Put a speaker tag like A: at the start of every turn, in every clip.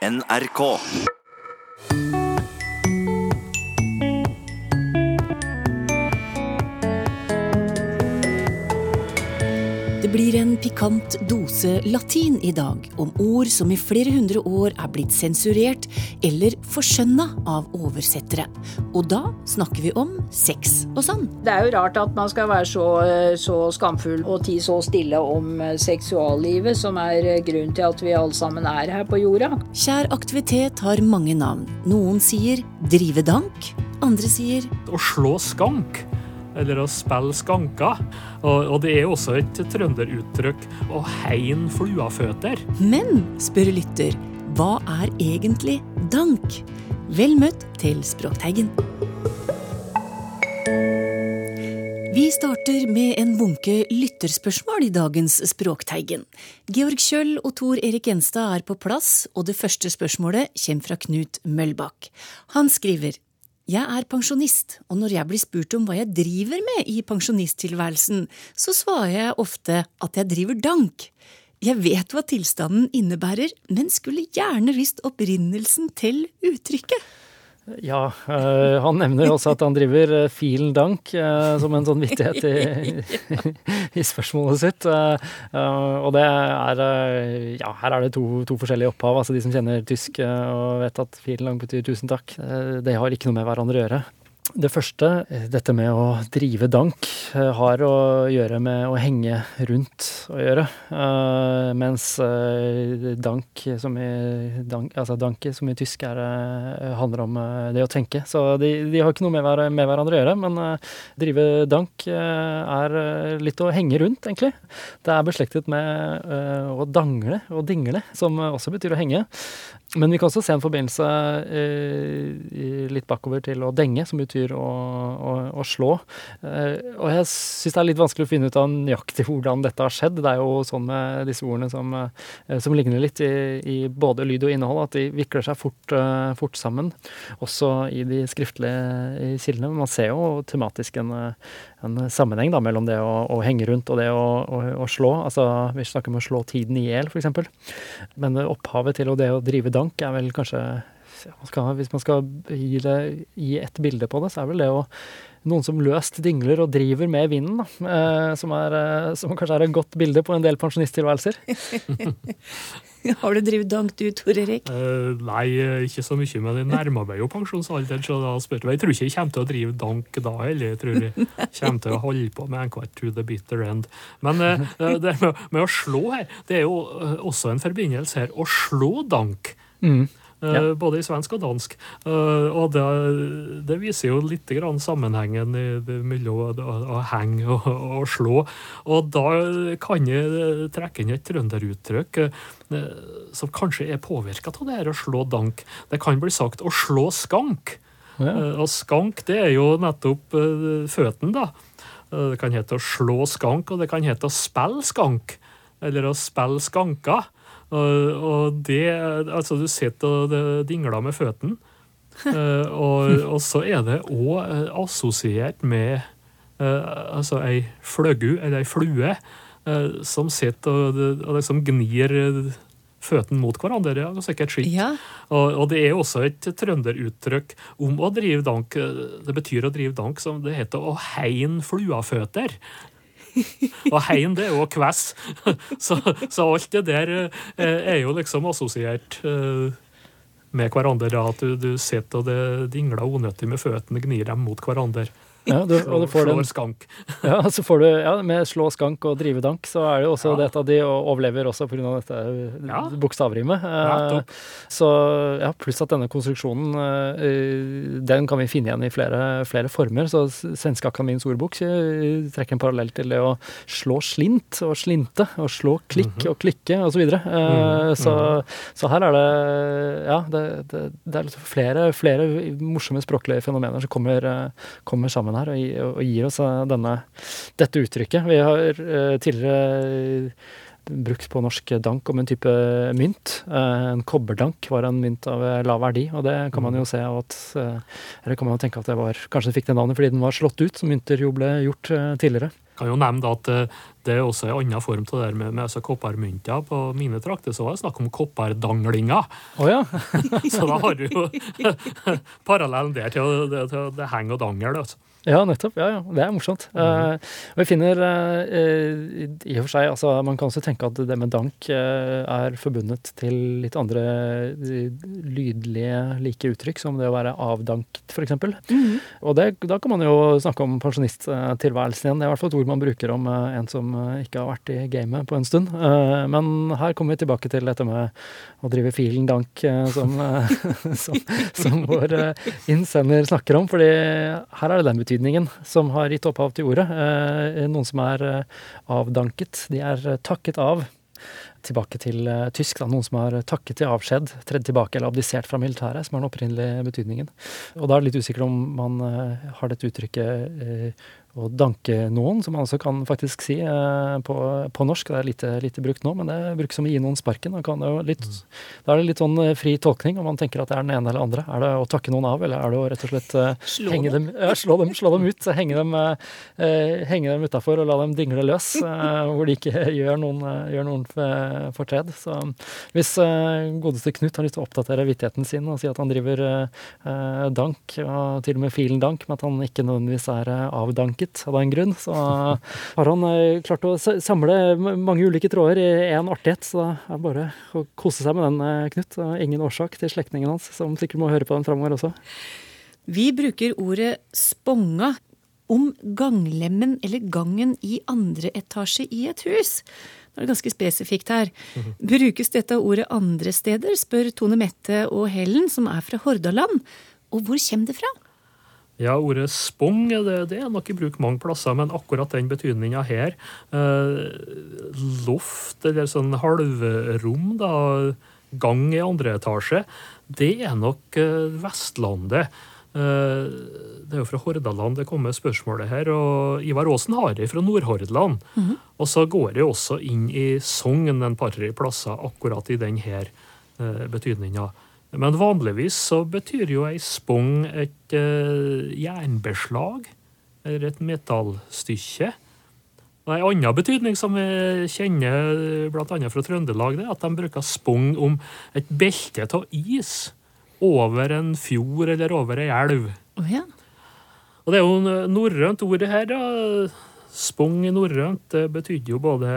A: NRK.
B: Blir en pikant dose latin i dag, om ord som i flere hundre år er blitt sensurert eller forskjønna av oversettere. Og da snakker vi om sex og sånn.
C: Det er jo rart at man skal være så, så skamfull og tie så stille om eh, seksuallivet, som er eh, grunnen til at vi alle sammen er her på jorda.
B: Kjær aktivitet har mange navn. Noen sier drive dank, andre sier
D: å slå skank, eller å spille skanker. Og, og det er også et trønderuttrykk å hegne fluaføtter.
B: Men, spør lytter, hva er egentlig dank? Vel møtt til Språkteigen. Vi starter med en bunke lytterspørsmål i dagens Språkteigen. Georg Kjøll og Tor Erik Gjenstad er på plass, og det første spørsmålet kommer fra Knut Møllbakk. Han skriver jeg er pensjonist, og når jeg blir spurt om hva jeg driver med i pensjonisttilværelsen, så svarer jeg ofte at jeg driver dank. Jeg vet hva tilstanden innebærer, men skulle gjerne visst opprinnelsen til uttrykket.
E: Ja, øh, han nevner også at han driver øh, filen dank øh, som en sånn vittighet i, i spørsmålet sitt. og det er Ja, her er det to, to, forskjellige opphav. Altså de som kjenner tysk og vet at filen dank betyr tusen takk, det har ikke noe med hverandre å gjøre. Det første, dette med å drive dank, har å gjøre med å henge rundt å gjøre. Uh, mens uh, dank, som i, dank, altså danke, som i tysk, er, handler om det å tenke. Så de, de har ikke noe med, hver, med, hverandre å gjøre. Men drive dank er litt å henge rundt, egentlig. Det er beslektet med å dangle og dingle, som også betyr å henge. Men vi kan også se en forbindelse litt bakover til å denge, som betyr å, å, å slå. Eh, og jeg syns det er litt vanskelig å finne ut av nøyaktig hvordan dette har skjedd. Det er jo sånn med disse ordene som, eh, som ligner litt i, i, både lyd og innhold, at de vikler seg fort, eh, fort sammen. Også i de skriftlige kildene. Man ser jo tematisk en, en sammenheng da, mellom det å, å, henge rundt og det å, å, slå. Altså, vi snakker om å slå tiden i hjel, f.eks. Men opphavet til det å drive dank er vel kanskje hvis man skal gi, det, gi et bilde på det, så er vel det å noen som løst dingler og driver med vinden, da, eh, som, er, eh, som, kanskje er et godt bilde på en del pensjonisttilværelser.
B: Har du drevet dank du, Tor Erik?
D: Uh, nei, ikke så mye, men jeg nærmer meg jo pensjonsalderen, så da spør jeg. Jeg tror ikke jeg kommer til å drive dank da heller. Jeg tror jeg kommer til å holde på med enhver to the bitter end. Men uh, det med, med, å slå her, det er jo også en forbindelse her. Å slå dank. Mm. Ja. Eh, både i svensk og dansk. Eh, og det, det viser jo litt grann sammenhengen mellom å, henge og, og, slå. Og da kan jeg trekke inn et trønderuttrykk eh, som kanskje er påvirka av det her å slå dank. Det kan bli sagt å slå skank. Ja. Og skank, det er jo nettopp føttene, da. Det kan hete å slå skank, og det kan hete å spille skank. Eller å spille skanker. Og, og det Altså, du sitter og dingler med føttene. uh, og, og, så er det òg uh, eh, assosiert med uh, altså ei fløgu, eller ei flue, som sitter og, og liksom gnir føttene mot hverandre. Ja, sikkert skitt. Ja. Og, og, det er også et trønderuttrykk om å drive dank. Det betyr å drive dank som det heter å heine fluaføtter. Og hein, det er jo kvess. Så, så, alt det der eh, er jo liksom assosiert eh, med hverandre. At du, du sitter og det dingler unødig med føttene, gnir dem mot hverandre.
E: Ja, du, og du får
D: den, skank.
E: Ja, så får du, ja, Med slå skank og drive dank, så er det jo også ja. dette de overlever også pga. dette ja. bokstavrimet. Ja, så ja, Pluss at denne konstruksjonen eh, den kan vi finne igjen i flere, flere former. Så Svenske Akademiens ordbok trekker en parallell til det å slå slint og slinte, og slå klikk mm -hmm. og klikke osv. Så, videre. mm så, så her er det ja, det, det, det er liksom flere, flere morsomme språklige fenomener som kommer, kommer sammen sammen her og, og gir oss eh, denne, dette uttrykket. Vi har uh, tidligere brukt på norsk dank om en type mynt. En kobberdank var en mynt av lav verdi, og det kan man jo se av at Eller kan man jo tenke at det var Kanskje det fikk det navnet fordi den var slått ut, som mynter jo ble gjort tidligere.
D: Jeg kan jo nevne at det er også en annen form til det der med, med altså koppermynter. På mine trakter så var det snakk om kopperdanglinga.
E: Oh, ja.
D: så da har du jo parallellen der til, til, til det heng og dangel. altså.
E: Ja, nettopp. Ja, ja. Det er morsomt. Mm. Uh, og vi finner uh, i og for seg altså Man kan også tenke at det med dank uh, er forbundet til litt andre lydlige like uttrykk, som det å være avdanket, f.eks. Mm. Og det, da kan man jo snakke om pensjonisttilværelsen igjen. Det er i hvert fall et ord man bruker om en som ikke har vært i gamet på en stund. men her kommer vi tilbake til dette med å drive filen dank, som, som, som, vår innsender snakker om. fordi her er det den betydningen betydningen som har gitt opphav til ordet. Eh, noen som er eh, avdanket. De er eh, takket av. Tilbake til tysk, da, noen som har takket til avskjed, tredd tilbake eller abdisert fra militæret, som er den opprinnelige betydningen. Og da er det litt usikkert om man har dette uttrykket å danke noen, som man også kan faktisk si eh, på, på, norsk. Det er lite, lite, brukt nå, men det brukes som å gi noen sparken. Litt, mm. Da er det litt sånn eh, fri tolkning, om man tenker at det er den ene eller andre. Er det å takke noen av, eller er det å rett og slett slå, henge dem. Dem, ja, slå, dem, slå dem ut? Henge dem, eh, henge dem utafor og la dem dingle løs, hvor de ikke gjør noen, gjør noen fortred. Så hvis godeste Knut har lyst til å oppdatere vittigheten sin og si at han driver dank, og til og med filen dank, men at han ikke nødvendigvis er avdanket vellykket av den grunn. Så har han eh, klart å samle mange ulike tråder i én artighet. Så det er bare å kose seg med den, eh, Knut. Ingen årsak til slektningen hans, som sikkert må høre på den framover også.
B: Vi bruker ordet sponga om ganglemmen eller gangen i andre etasje i et hus. Det er ganske spesifikt her. Mhm. Brukes dette ordet andre steder, spør Tone Mette og Helen, som er fra Hordaland. Og hvor kommer det fra?
D: Ja, ordet spong det, det er nok i bruk mange plasser, men akkurat den betydninga her, eh, loft eller sånn halvrom, da, gang i andre etasje, det er nok eh, Vestlandet. Eh, det er jo fra Hordaland det kommer spørsmålet her, og Ivar Aasen har det fra Nordhordland. Mm -hmm. Og så går det også inn i Sogn en par-tre plasser akkurat i denne eh, betydninga. Men vanligvis så betyr jo ei spong et uh, jernbeslag, eller et metallstykke. Og En annen betydning som vi kjenner bl.a. fra Trøndelag, det er at de bruker spong om et belte av is over en fjord eller over ei elv.
B: Oh, ja.
D: Og det er jo norrønt ordet her, da. Spong i norrønt betydde jo både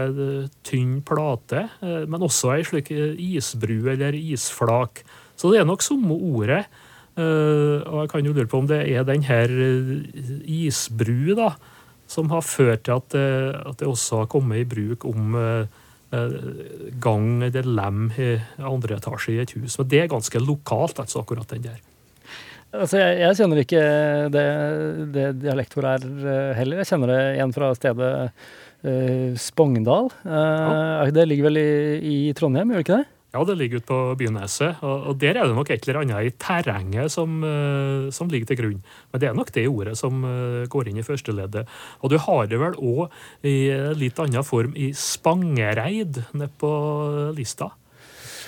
D: tynn plate, eh, men også ei slik isbru eller isflak. Så det er nok samme ordet. Uh, og jeg kan jo lure på om det er den her eh, isbru da, som har ført til at, uh, at det også har kommet i bruk om uh, gang eller lem i andre etasje i et hus. Men det er ganske lokalt, altså, akkurat den der.
E: Altså, jeg, jeg kjenner ikke det, det dialektordet er heller. Jeg kjenner det igjen fra stedet Spongdal. Ja. Det ligger vel i, i Trondheim, gjør det ikke det?
D: Ja, det ligger ute på Byneset. Og, og, der er det nok et eller annet i terrenget som, uh, som, ligger til grunn. Men det er nok det ordet som uh, går inn i førsteleddet. Og du har det vel òg i litt annen form i Spangereid nede på lista.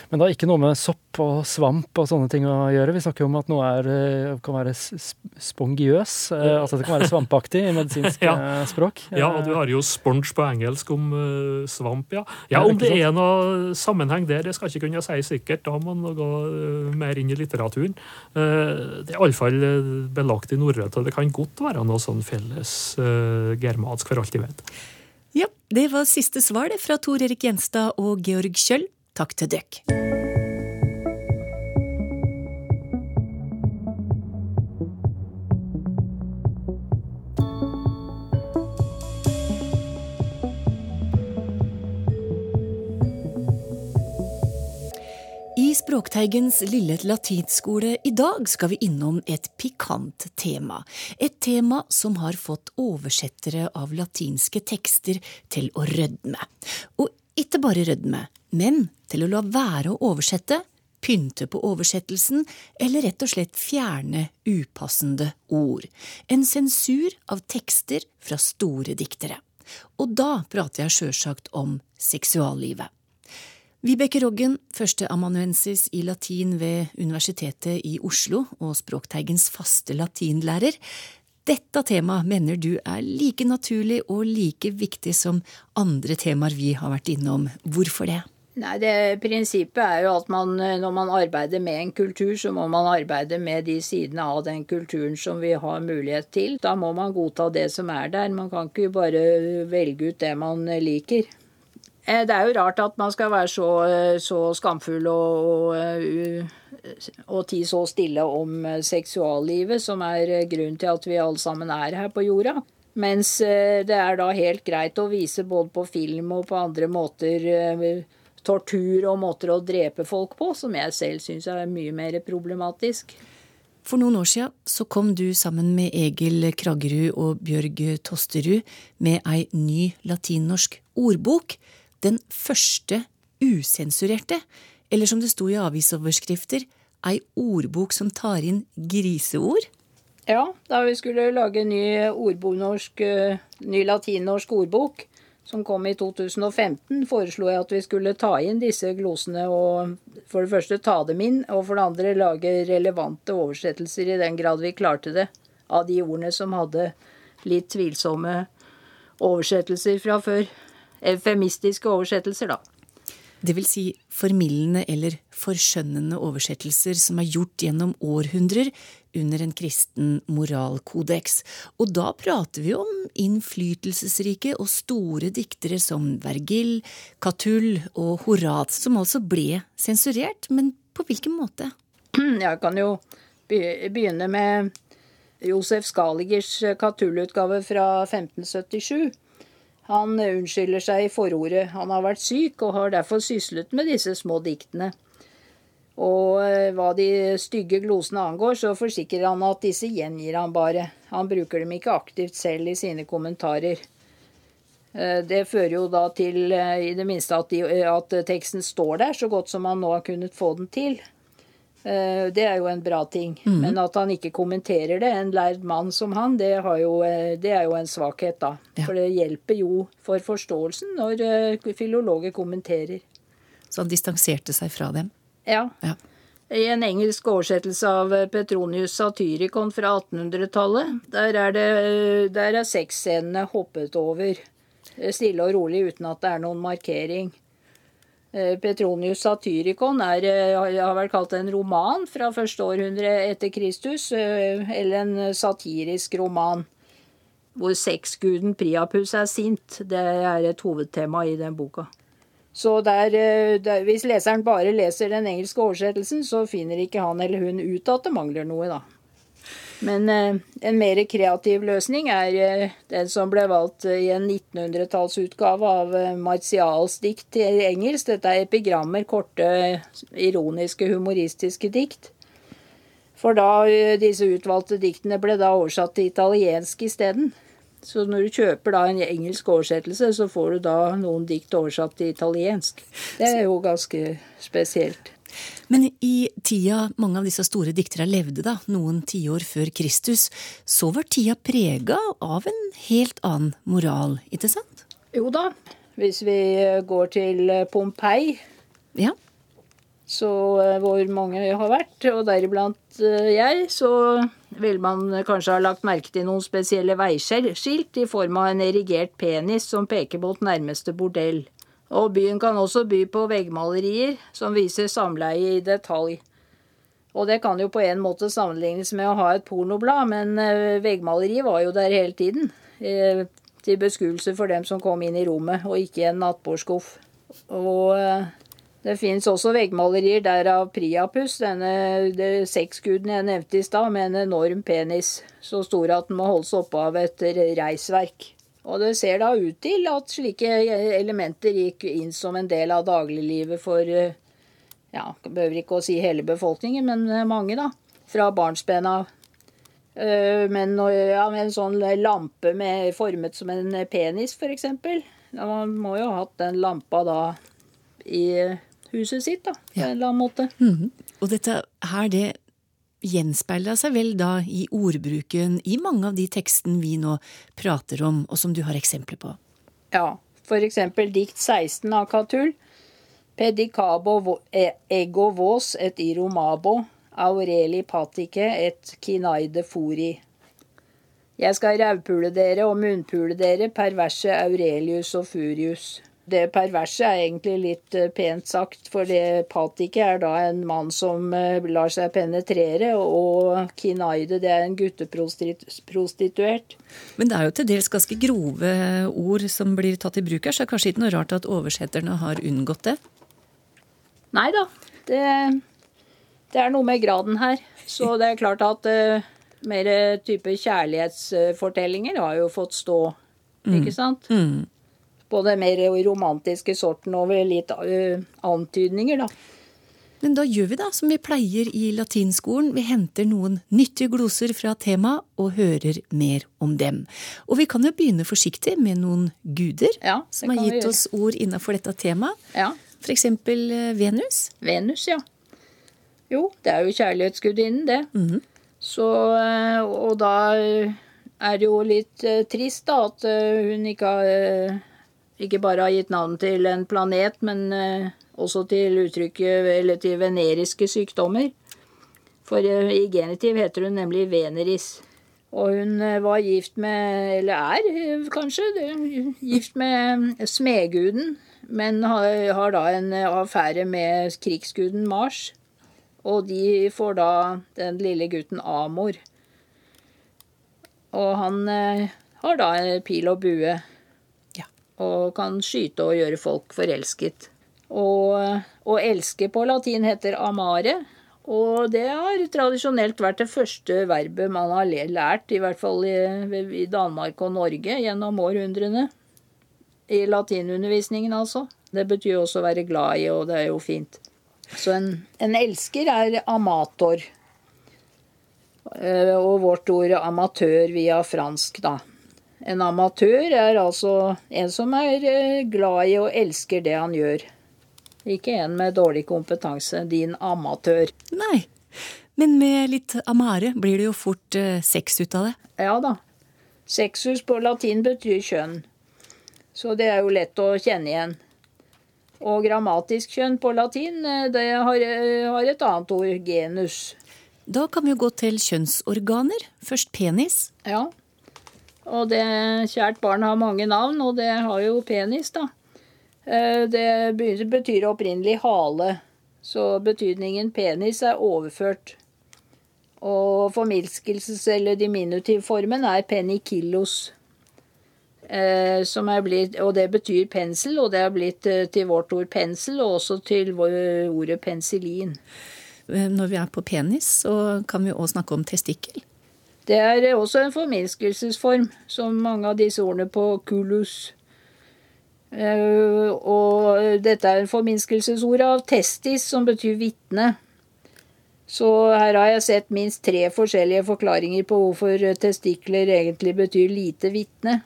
E: Men det har ikke noe med sopp og svamp og sånne ting å gjøre. Vi snakker jo om at noe er, eh, kan være spongiøs, eh, altså det kan være svampaktig i medisinsk ja. Eh, språk.
D: Ja, og du har jo sponge på engelsk om uh, svamp, ja. Ja, Om det er noe sammenheng der, det skal jeg ikke kunne si sikkert. Da må man gå mer inn i litteraturen. Uh, det er iallfall belagt i norrønt, og det kan godt være noe sånn felles germansk, for alt jeg vet.
B: Ja, det var siste svar det fra Tor Erik Gjenstad og Georg Kjøll. Takk til dere. Språkteigens lille latinskole i dag skal vi innom et pikant tema. Et tema som har fått oversettere av latinske tekster til å rødme. Og ikke bare rødme, men til å la være å oversette, pynte på oversettelsen eller rett og slett fjerne upassende ord. En sensur av tekster fra store diktere. Og da prater jeg sjølsagt om seksuallivet. Vibeke Roggen, førsteamanuensis i latin ved Universitetet i Oslo og Språkteigens faste latinlærer. Dette temaet mener du er like naturlig og like viktig som andre temaer vi har vært innom. Hvorfor det?
C: Nei, det Prinsippet er jo at man, når man arbeider med en kultur, så må man arbeide med de sidene av den kulturen som vi har mulighet til. Da må man godta det som er der. Man kan ikke bare velge ut det man liker. Eh, det er jo rart at man skal være så, så skamfull og, og, og tie så stille om seksuallivet, som er grunnen til at vi alle sammen er her på jorda. Mens eh, det er da helt greit å vise både på film og på andre måter eh, tortur og måter å drepe folk på, som jeg selv syns er mye mer problematisk.
B: For noen år siden så kom du sammen med Egil Kraggerud og Bjørg Tosterud med ei ny latinnorsk ordbok den første usensurerte, eller som det sto i avisoverskrifter, ei ordbok som tar inn griseord?
C: Ja, da vi skulle lage ny, ordbok, eh, ny latinnorsk ordbok, som kom i 2015, foreslo jeg at vi skulle ta inn disse glosene og for det første ta dem inn, og for det andre lage relevante oversettelser i den grad vi klarte det, av de ordene som hadde litt tvilsomme oversettelser fra før eufemistiske oversettelser, da.
B: Det vil si formildende eller forskjønnende oversettelser som er gjort gjennom århundrer under en kristen moralkodeks. Og da prater vi om innflytelsesrike og store diktere som Vergil, Catull og Horat, som altså ble sensurert. Men på hvilken måte?
C: Jeg kan jo begynne med Josef Skaligers Catull-utgave fra 1577. Han unnskylder seg i forordet. Han har vært syk og har derfor syslet med disse små diktene. Og eh, hva de stygge glosene angår, så forsikrer han at disse gjengir han bare. Han bruker dem ikke aktivt selv i sine kommentarer. Eh, det fører jo da til eh, i det minste at, de, at teksten står der så godt som han nå har kunnet få den til. Eh, det er jo en bra ting. Mm. Men at han ikke kommenterer det, en lærd mann som han, det, jo, eh, det er jo en svakhet, da. Ja. For det hjelper jo for forståelsen når eh, filologer kommenterer.
B: Så han distanserte seg fra dem?
C: Ja. ja. I en engelsk oversettelse av Petronius Satyricon fra 1800-tallet, der er, det, der er sexscenene hoppet over. Stille og rolig uten at det er noen markering. Eh, Petronius Satyricon er, eh, har vært kalt en roman fra første århundre etter Kristus, eh, eller en satirisk roman. Hvor sexguden Priapus er sint. Det er et hovedtema i den boka. Så der, der, hvis leseren bare leser den engelske oversettelsen, så finner ikke han eller hun ut at det mangler noe, da. Men eh, en mer kreativ løsning er eh, den som ble valgt eh, i en 1900-tallsutgave av Martials dikt til engelsk. Dette er epigrammer, korte, ironiske, humoristiske dikt. For da disse utvalgte diktene ble da oversatt til italiensk isteden. Så når du kjøper da en engelsk oversettelse, så får du da noen dikt oversatt til italiensk. Det er jo ganske spesielt.
B: Men i tida mange av disse store dikterne levde, da, noen tiår før Kristus, så var tida prega av en helt annen moral, ikke sant?
C: Jo da. Hvis vi går til Pompeii,
B: ja.
C: så eh, hvor mange har vært, og deriblant eh, jeg, så vil man kanskje ha lagt merke til noen spesielle veiskilt i form av en erigert penis som peker mot nærmeste bordell. Og byen kan også by på veggmalerier som viser samleie i detalj. Og det kan jo på en måte sammenlignes med å ha et pornoblad, men veggmaleri veggmaleriet var jo der hele tiden. Eh, til beskuelse for dem som kom inn i rommet, og ikke en nattbordskuff. Og eh, det fins også veggmalerier der av Priapus, denne sexguden jeg nevnte i stad, med en enorm penis, så stor at den må holdes oppe av et reisverk. Og det ser da ut til at slike elementer gikk inn som en del av dagliglivet for eh, ja, behøver ikke å si hele befolkningen, men eh, mange, da. Fra barnsben av. Eh, men ja, med en sånn lampe med, formet som en penis, f.eks. Man må jo ha hatt den lampa da i huset sitt, da, på ja. en eller annen måte.
B: Mm -hmm. Og dette her, det gjenspeila seg vel da i ordbruken i mange av de tekstene vi nå prater om, og som du har eksempler på?
C: Ja, eksempel dikt 16 av Katul. Pedicabo e, ego vos et iromabo, aureli patike et kinaide fori. Jeg skal rævpule dere og munnpule dere, perverse Aurelius og Furius. Det perverse er egentlig litt eh, pent sagt, for det patike er da en mann som eh, lar seg penetrere, og kinaide det er en gutteprostituert.
B: Men det er jo til dels ganske grove ord som blir tatt i bruk her, så det er kanskje ikke noe rart at oversetterne har unngått det?
C: Nei da, det, det er noe med graden her. Så det er klart at uh, mer type kjærlighetsfortellinger har jo fått stå, ikke sant?
B: Mm
C: på det mer romantiske sorten over litt uh, antydninger, da.
B: Men da gjør vi da som vi pleier i latinskolen. Vi henter noen nyttige gloser fra temaet og hører mer om dem. Og vi kan jo begynne forsiktig med noen guder
C: ja,
B: som har gitt oss ord innafor dette temaet.
C: Ja.
B: Eksempel eh, Venus.
C: Venus, ja. Jo, det er jo kjærlighetsgudinnen, det.
B: Mm -hmm.
C: Så, eh, og da er det jo litt trist, da, at hun ikke har ikke bare har gitt navn til en planet, men eh, også til uttrykket eller til veneriske sykdommer. For eh, i genitiv heter hun nemlig Veneris. Og hun eh, var gift med, eller er kanskje, gift med smedguden, men har, da en affære med krigsguden Mars. Og de får da den lille gutten Amor. Og han har da pil og bue og kan skyte og gjøre folk forelsket. Og å elske på latin heter amare, og det har tradisjonelt vært det første verbet man har lært, i hvert fall i, Danmark og Norge gjennom århundrene. I latinundervisningen, altså. Det betyr også å være glad i, og det er jo fint. Så en, en elsker er amator. Eh, og vårt ord amatør via fransk, da. En amatør er altså en som er eh, glad i og elsker det han gjør. Ikke en med dårlig kompetanse. Din amatør.
B: Nei, men med litt amare blir det jo fort eh, sex ut av det.
C: Ja da. Sexus på latin betyr kjønn. Så det er jo lett å kjenne igjen. Og grammatisk kjønn på latin, eh, det har, har et annet ord, genus.
B: Da kan vi jo gå til kjønnsorganer. Først penis.
C: Ja. Og det kjært barn har mange navn, og det har jo penis, da. Eh, det betyr opprinnelig hale, så betydningen penis er overført. Og formilskelses- eller diminutivformen er penikillos. Eh, blitt, og det betyr pensel, og det er blitt eh, til vårt ord pensel, og også til ordet penicillin.
B: Når vi er på penis, så kan vi òg snakke om testikkel.
C: Det er også en forminskelsesform, som mange av disse ordene på kulus. Eh, og dette er en forminskelsesord av testis, som betyr vitne. Så her har jeg sett minst tre forskjellige forklaringer på hvorfor testikler egentlig betyr lite vitne.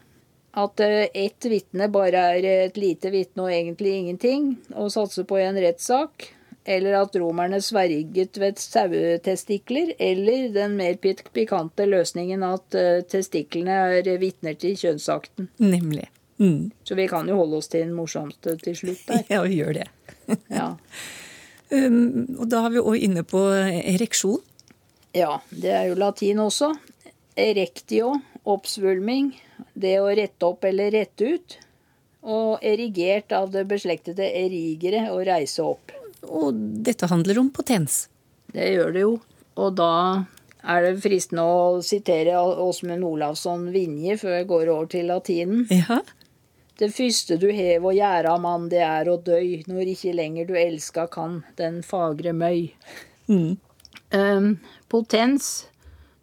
C: At eh, ett vitne bare er et lite vitne og egentlig ingenting, og satse på en rettssak eller at romerne sverget ved sauetestikler, eller den mer pikante løsningen at uh, testiklene er vitner til kjønnsakten.
B: Nemlig. Mm.
C: Så vi kan jo holde oss til den morsomste til slutt der.
B: Ja, vi gjør det.
C: ja.
B: Um, og da er vi òg inne på ereksjon.
C: Ja, det er jo latin også. Erectio, oppsvulming. Det å rette opp eller rette ut. Og erigert av det beslektede erigere, å reise opp.
B: Og dette handler om potens.
C: Det gjør det jo. Og da er det fristende å sitere Åsmund Olavsson Vinje før jeg går over til latinen.
B: Ja.
C: Det første du hev og gjæra, mann, det er å døy, når ikke lenger du elska kan den fagre møy.
B: Mm.
C: Um, potens,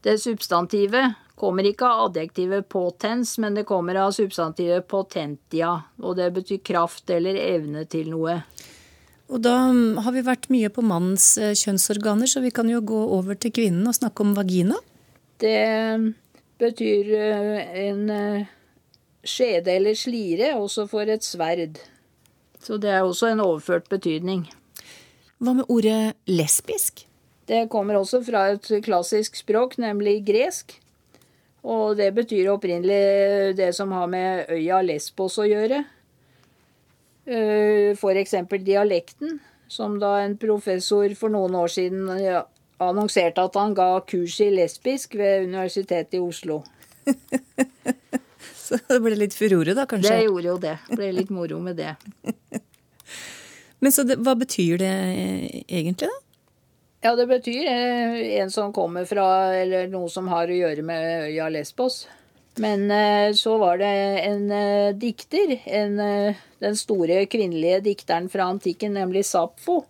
C: det substantivet, kommer ikke av adjektivet potens, men det kommer av substantivet potentia, og det betyr kraft eller evne til noe.
B: Og da mm, har vi vært mye på mannens eh, kjønnsorganer, så vi kan jo gå over til kvinnen og snakke om vagina.
C: Det mm, betyr eh, en eh, skjede eller slire, også for et sverd. Så det er også en overført betydning.
B: Hva med ordet lesbisk?
C: Det kommer også fra et klassisk språk, nemlig gresk. Og det betyr opprinnelig det som har med øya Lesbos å gjøre. Eh, F.eks. dialekten, som da en professor for noen år siden annonserte at han ga kurs i lesbisk ved Universitetet i Oslo.
B: Så det ble litt furore, da, kanskje?
C: Det gjorde jo det. Ble litt moro med det.
B: Men så det, hva betyr det eh, egentlig, da?
C: Ja, det betyr eh, en som kommer fra Eller noe som har å gjøre med øya Lesbos. Men eh, så var det en eh, dikter, en, eh, den store kvinnelige dikteren fra antikken, nemlig Sapfo.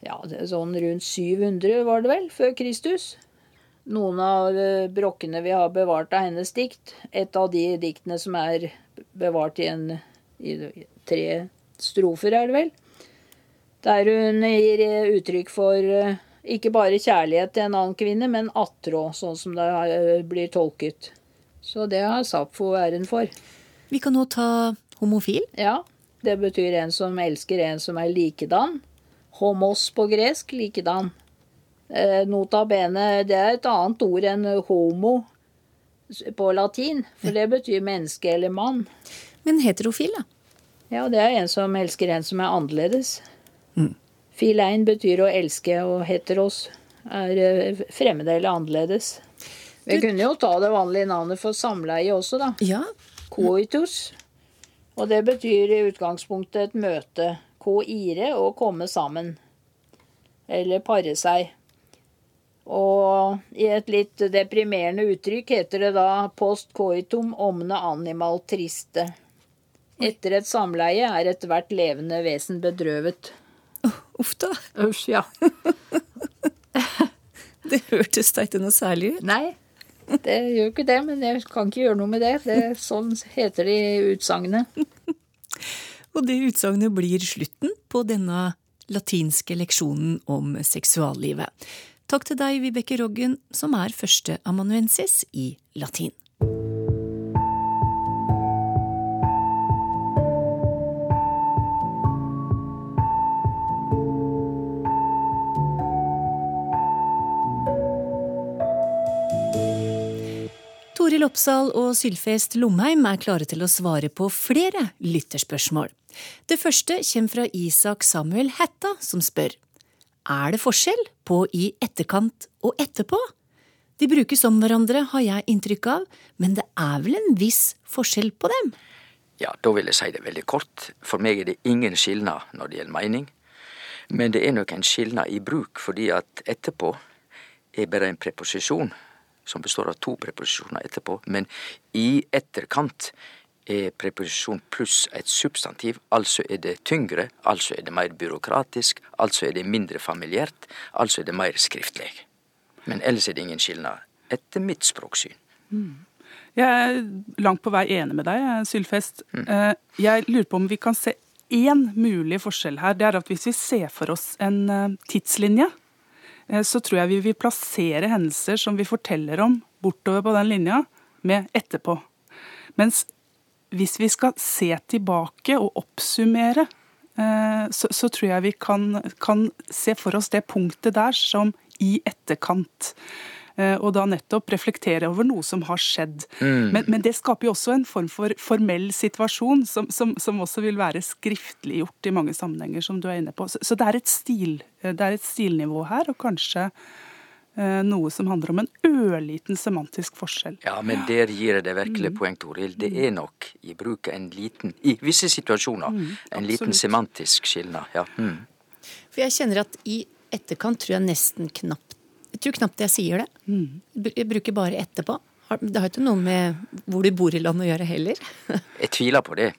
C: Ja, sånn rundt 700 var det vel, før Kristus. Noen av brokkene vi har bevart av hennes dikt. Et av de diktene som er bevart i, en, i tre strofer, er det vel. Der hun gir uttrykk for ikke bare kjærlighet til en annen kvinne, men attrå, sånn som det blir tolket. Så det har Sapfo æren for.
B: Vi kan nå ta homofil.
C: Ja, det betyr en som elsker en som er likedan. Homos på gresk, likedan. Eh, nota bene, det er et annet ord enn homo på latin, for det betyr menneske eller mann.
B: Men heterofil, da?
C: Ja, det er en som elsker en som er annerledes. Filein betyr å elske, og heteros er eh, fremmede eller annerledes. Vi kunne jo ta det vanlige navnet for samleie også, da.
B: Ja.
C: Coitus. Og det betyr i utgangspunktet et møte. Koire å komme sammen. Eller pare seg. Og i et litt deprimerende uttrykk heter det da post coitum omne animal triste. Etter et samleie er ethvert levende vesen bedrøvet.
B: Uff da.
C: Usch, ja.
B: Det hørtes da ikke noe særlig ut.
C: Nei, det gjør ikke det, men jeg kan ikke gjøre noe med det. det sånn heter det i utsagnet.
B: Og det utsagnet blir slutten på denne latinske leksjonen om seksuallivet. Takk til deg, Vibeke Roggen, som er førsteamanuensis i latin. Oppsal og Sylfest Lomheim er klare til å svare på flere lytterspørsmål. Det første kommer fra Isak Samuel Hætta, som spør Er det forskjell på i etterkant og etterpå? De brukes om hverandre, har jeg inntrykk av, men det er vel en viss forskjell på dem?
A: Ja, da vil jeg si det veldig kort. For meg er det ingen skilnad når det gjelder mening. Men det er nok en skilnad i bruk, fordi at etterpå er bare en preposisjon som består av to preposisjoner etterpå. Men i etterkant er preposisjon pluss et substantiv, altså er det tyngre, altså er det mer byråkratisk, altså er det mindre familiært, altså er det mer skriftlig. Men ellers er det ingen skilnad, etter mitt språksyn.
F: Jeg er langt på vei enig med deg, Sylfest. Eh, Jeg lurer på om vi kan se én mulig forskjell her. Det er at hvis vi ser for oss en eh, tidslinje, eh, så tror jeg vi vil plassere hendelser som vi forteller om bortover på den linja, med etterpå. Mens hvis vi skal se tilbake og oppsummere, eh, så, så tror jeg vi kan, kan se for oss det punktet der som i etterkant. Eh, Og da nettopp reflektere over noe som har skjedd. Men, men det skaper jo også en form for formell situasjon, som, som, som også vil være skriftliggjort i mange sammenhenger, som du er inne på. Så, så det, er et stil, det er et stilnivå her, og kanskje eh, noe som handler om en ørliten semantisk forskjell.
A: Ja, men der gir jeg deg virkelig poeng, Toril. Det er nok i bruket en liten, i visse situasjoner, en liten semantisk skilnad. Ja. Mm.
B: For jeg kjenner at i etterkant tror jeg nesten knapt Jeg tror knapt jeg sier det. Jeg bruker bare etterpå. Det har ikke noe med hvor du bor i landet å gjøre heller.
A: Jeg tviler på det.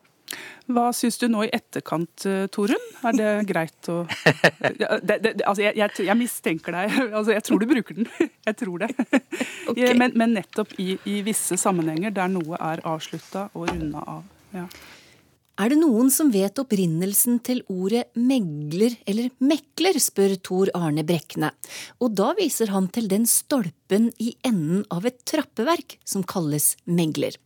F: Hva syns du nå i etterkant, eh, Torunn? Er det greit å det, det, altså jeg, jeg, jeg mistenker deg. Altså jeg tror du bruker den. Jeg tror det. Okay. Men, men nettopp i, i visse sammenhenger der noe er avslutta og runda av. Ja.
B: Er det noen som vet opprinnelsen til ordet megler eller mekler, spør Tor Arne Brekne, og da viser han til den stolpen i enden av et trappeverk som kalles megler.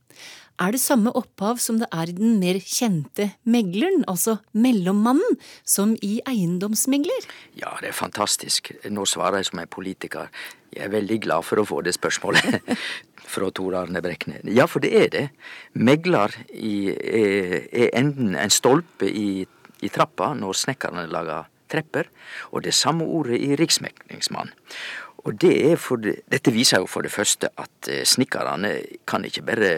B: Er det samme opphav som det er i den mer kjente megleren, altså mellommannen, som i eiendomsmegler?
A: Ja, det er fantastisk. Nå svarer jeg som en politiker. Jeg er veldig glad for å få det spørsmålet fra Tor Arne Brekne. Ja, for det er det. Megler i, er, er enden en stolpe i, i trappa når snekkerne lager trepper, og det samme ordet i riksmeklingsmann. Og det det, dette viser jo for det første at eh, snekkerne kan ikke bare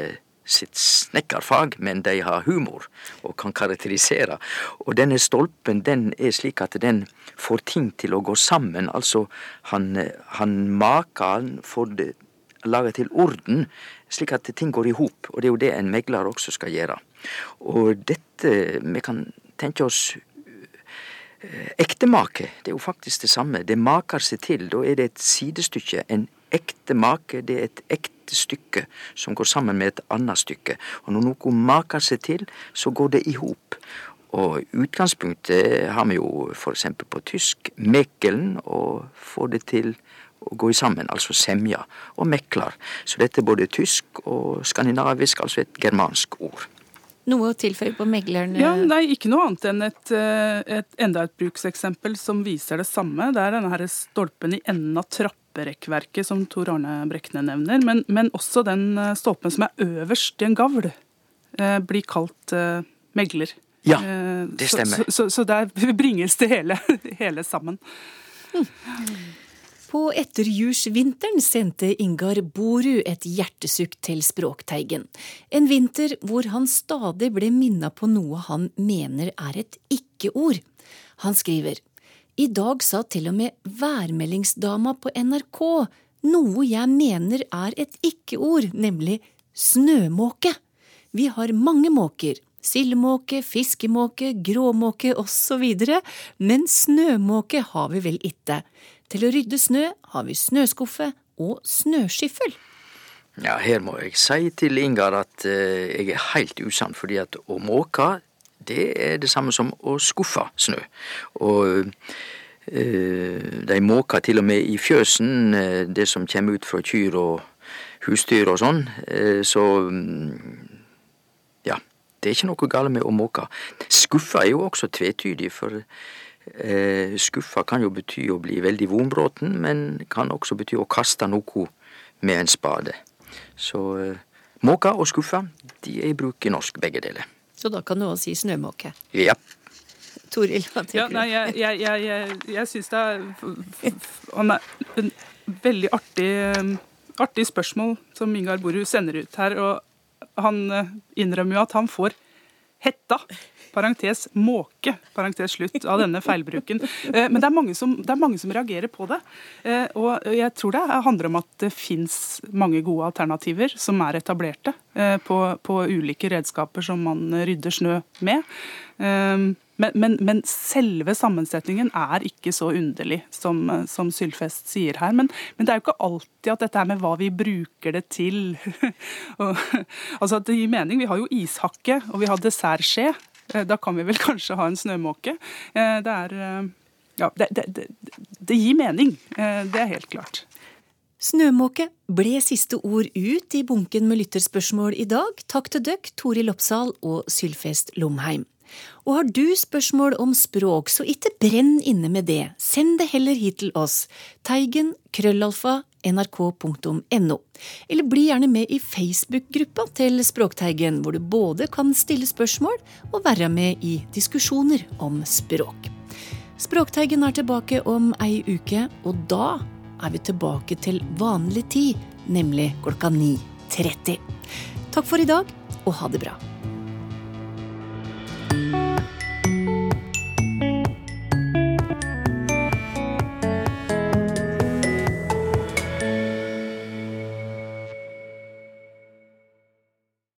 A: sitt snekkerfag, men de har humor og kan karakterisere. Og denne stolpen den er slik at den får ting til å gå sammen. Altså, han, han makeren får det laga til orden, slik at ting går i hop. Og det er jo det en megler også skal gjøre. Og dette Vi kan tenke oss eh, ektemake. Det er jo faktisk det samme. Det maker seg til. Da er det et sidestykke. En ekte make, det er et ekte stykke som går sammen med et annet stykke. Og når noe maker seg til, så går det i hop. Og utgangspunktet har vi jo f.eks. på tysk Mekelen, og får det til å gå sammen, altså semja, og meklar. Så dette er både tysk og skandinavisk, altså et germansk ord.
B: Noe å tilføye på megleren?
F: Ja, Nei, ikke noe annet enn et, eh, et, enda et brukseksempel som viser det samme. Det er denne her stolpen i enden av trapperekkverket som Tor Arne Brekne nevner. Men, men, også den eh, stolpen som er øverst i en gavl, eh, blir kalt megler.
A: Ja, det stemmer.
F: Så, så, så der bringes det hele, hele sammen. Mm.
B: På etterjursvinteren sendte Ingar Boru et hjertesukk til Språkteigen. En vinter hvor han stadig ble minna på noe han mener er et ikke-ord. Han skriver i dag sa til og med værmeldingsdama på NRK noe jeg mener er et ikke-ord, nemlig snømåke. Vi har mange måker, sildemåke, fiskemåke, gråmåke osv., men snømåke har vi vel itte. Til å rydde snø har vi snøskuffe og snøskiffel.
A: Ja, her må jeg si til Ingar at uh, jeg er helt usann, fordi at å måke, det er det samme som å skuffe snø. Og uh, de måker til og med i fjøsen, uh, det som kommer ut fra kyr og husdyr og sånn. så um, ja, det er ikke noe galt med å måke. Skuffa er jo også tvetydig, for Eh, skuffa kan jo bety å bli veldig vonbråten, men kan også bety å kaste noe med en spade. Så eh, måka og skuffa, de er i bruk i norsk, begge deler.
B: Så da kan du også si snømåke?
A: Ja.
B: Toril, hva tenker
F: ja, nei, jeg, jeg, jeg, jeg, jeg syns det er Han en veldig artig, artig spørsmål som Ingar Boru sender ut her. Og han eh, innrømmer jo at han får hetta parentes måke, parentes slutt, av denne feilbruken. Eh, men det er, som, det er mange som reagerer på det. Eh, og jeg tror det handler om at det fins mange gode alternativer som er etablerte eh, på, på ulike redskaper som man rydder snø med. Men, men, men, selve sammensetningen er ikke så underlig som, som Sylfest sier her. Men, men, det er jo ikke alltid at dette er med hva vi bruker det til. og, altså Det gir mening. Vi har jo ishakke, og vi har dessertskje. Eh, da kan vi vel kanskje ha en snømåke. Eh, det er eh, Ja, det, det, det, det gir mening. Det er helt klart.
B: Snømåke ble siste ord ut i bunken med lytterspørsmål i dag. Takk til døkk, Toril Oppsal og Sylfest Lomheim. Og har du spørsmål om språk, så ikke brenn inne med det. Send det heller hit til oss. Teigen, krøllalfa, nrk.no. Eller bli gjerne med i Facebook-gruppa til Språkteigen, hvor du både kan stille spørsmål og være med i diskusjoner om språk. Språkteigen er tilbake om ei uke, og da er vi tilbake til vanlig tid, nemlig klokka 9.30. Takk for i dag, og ha det bra.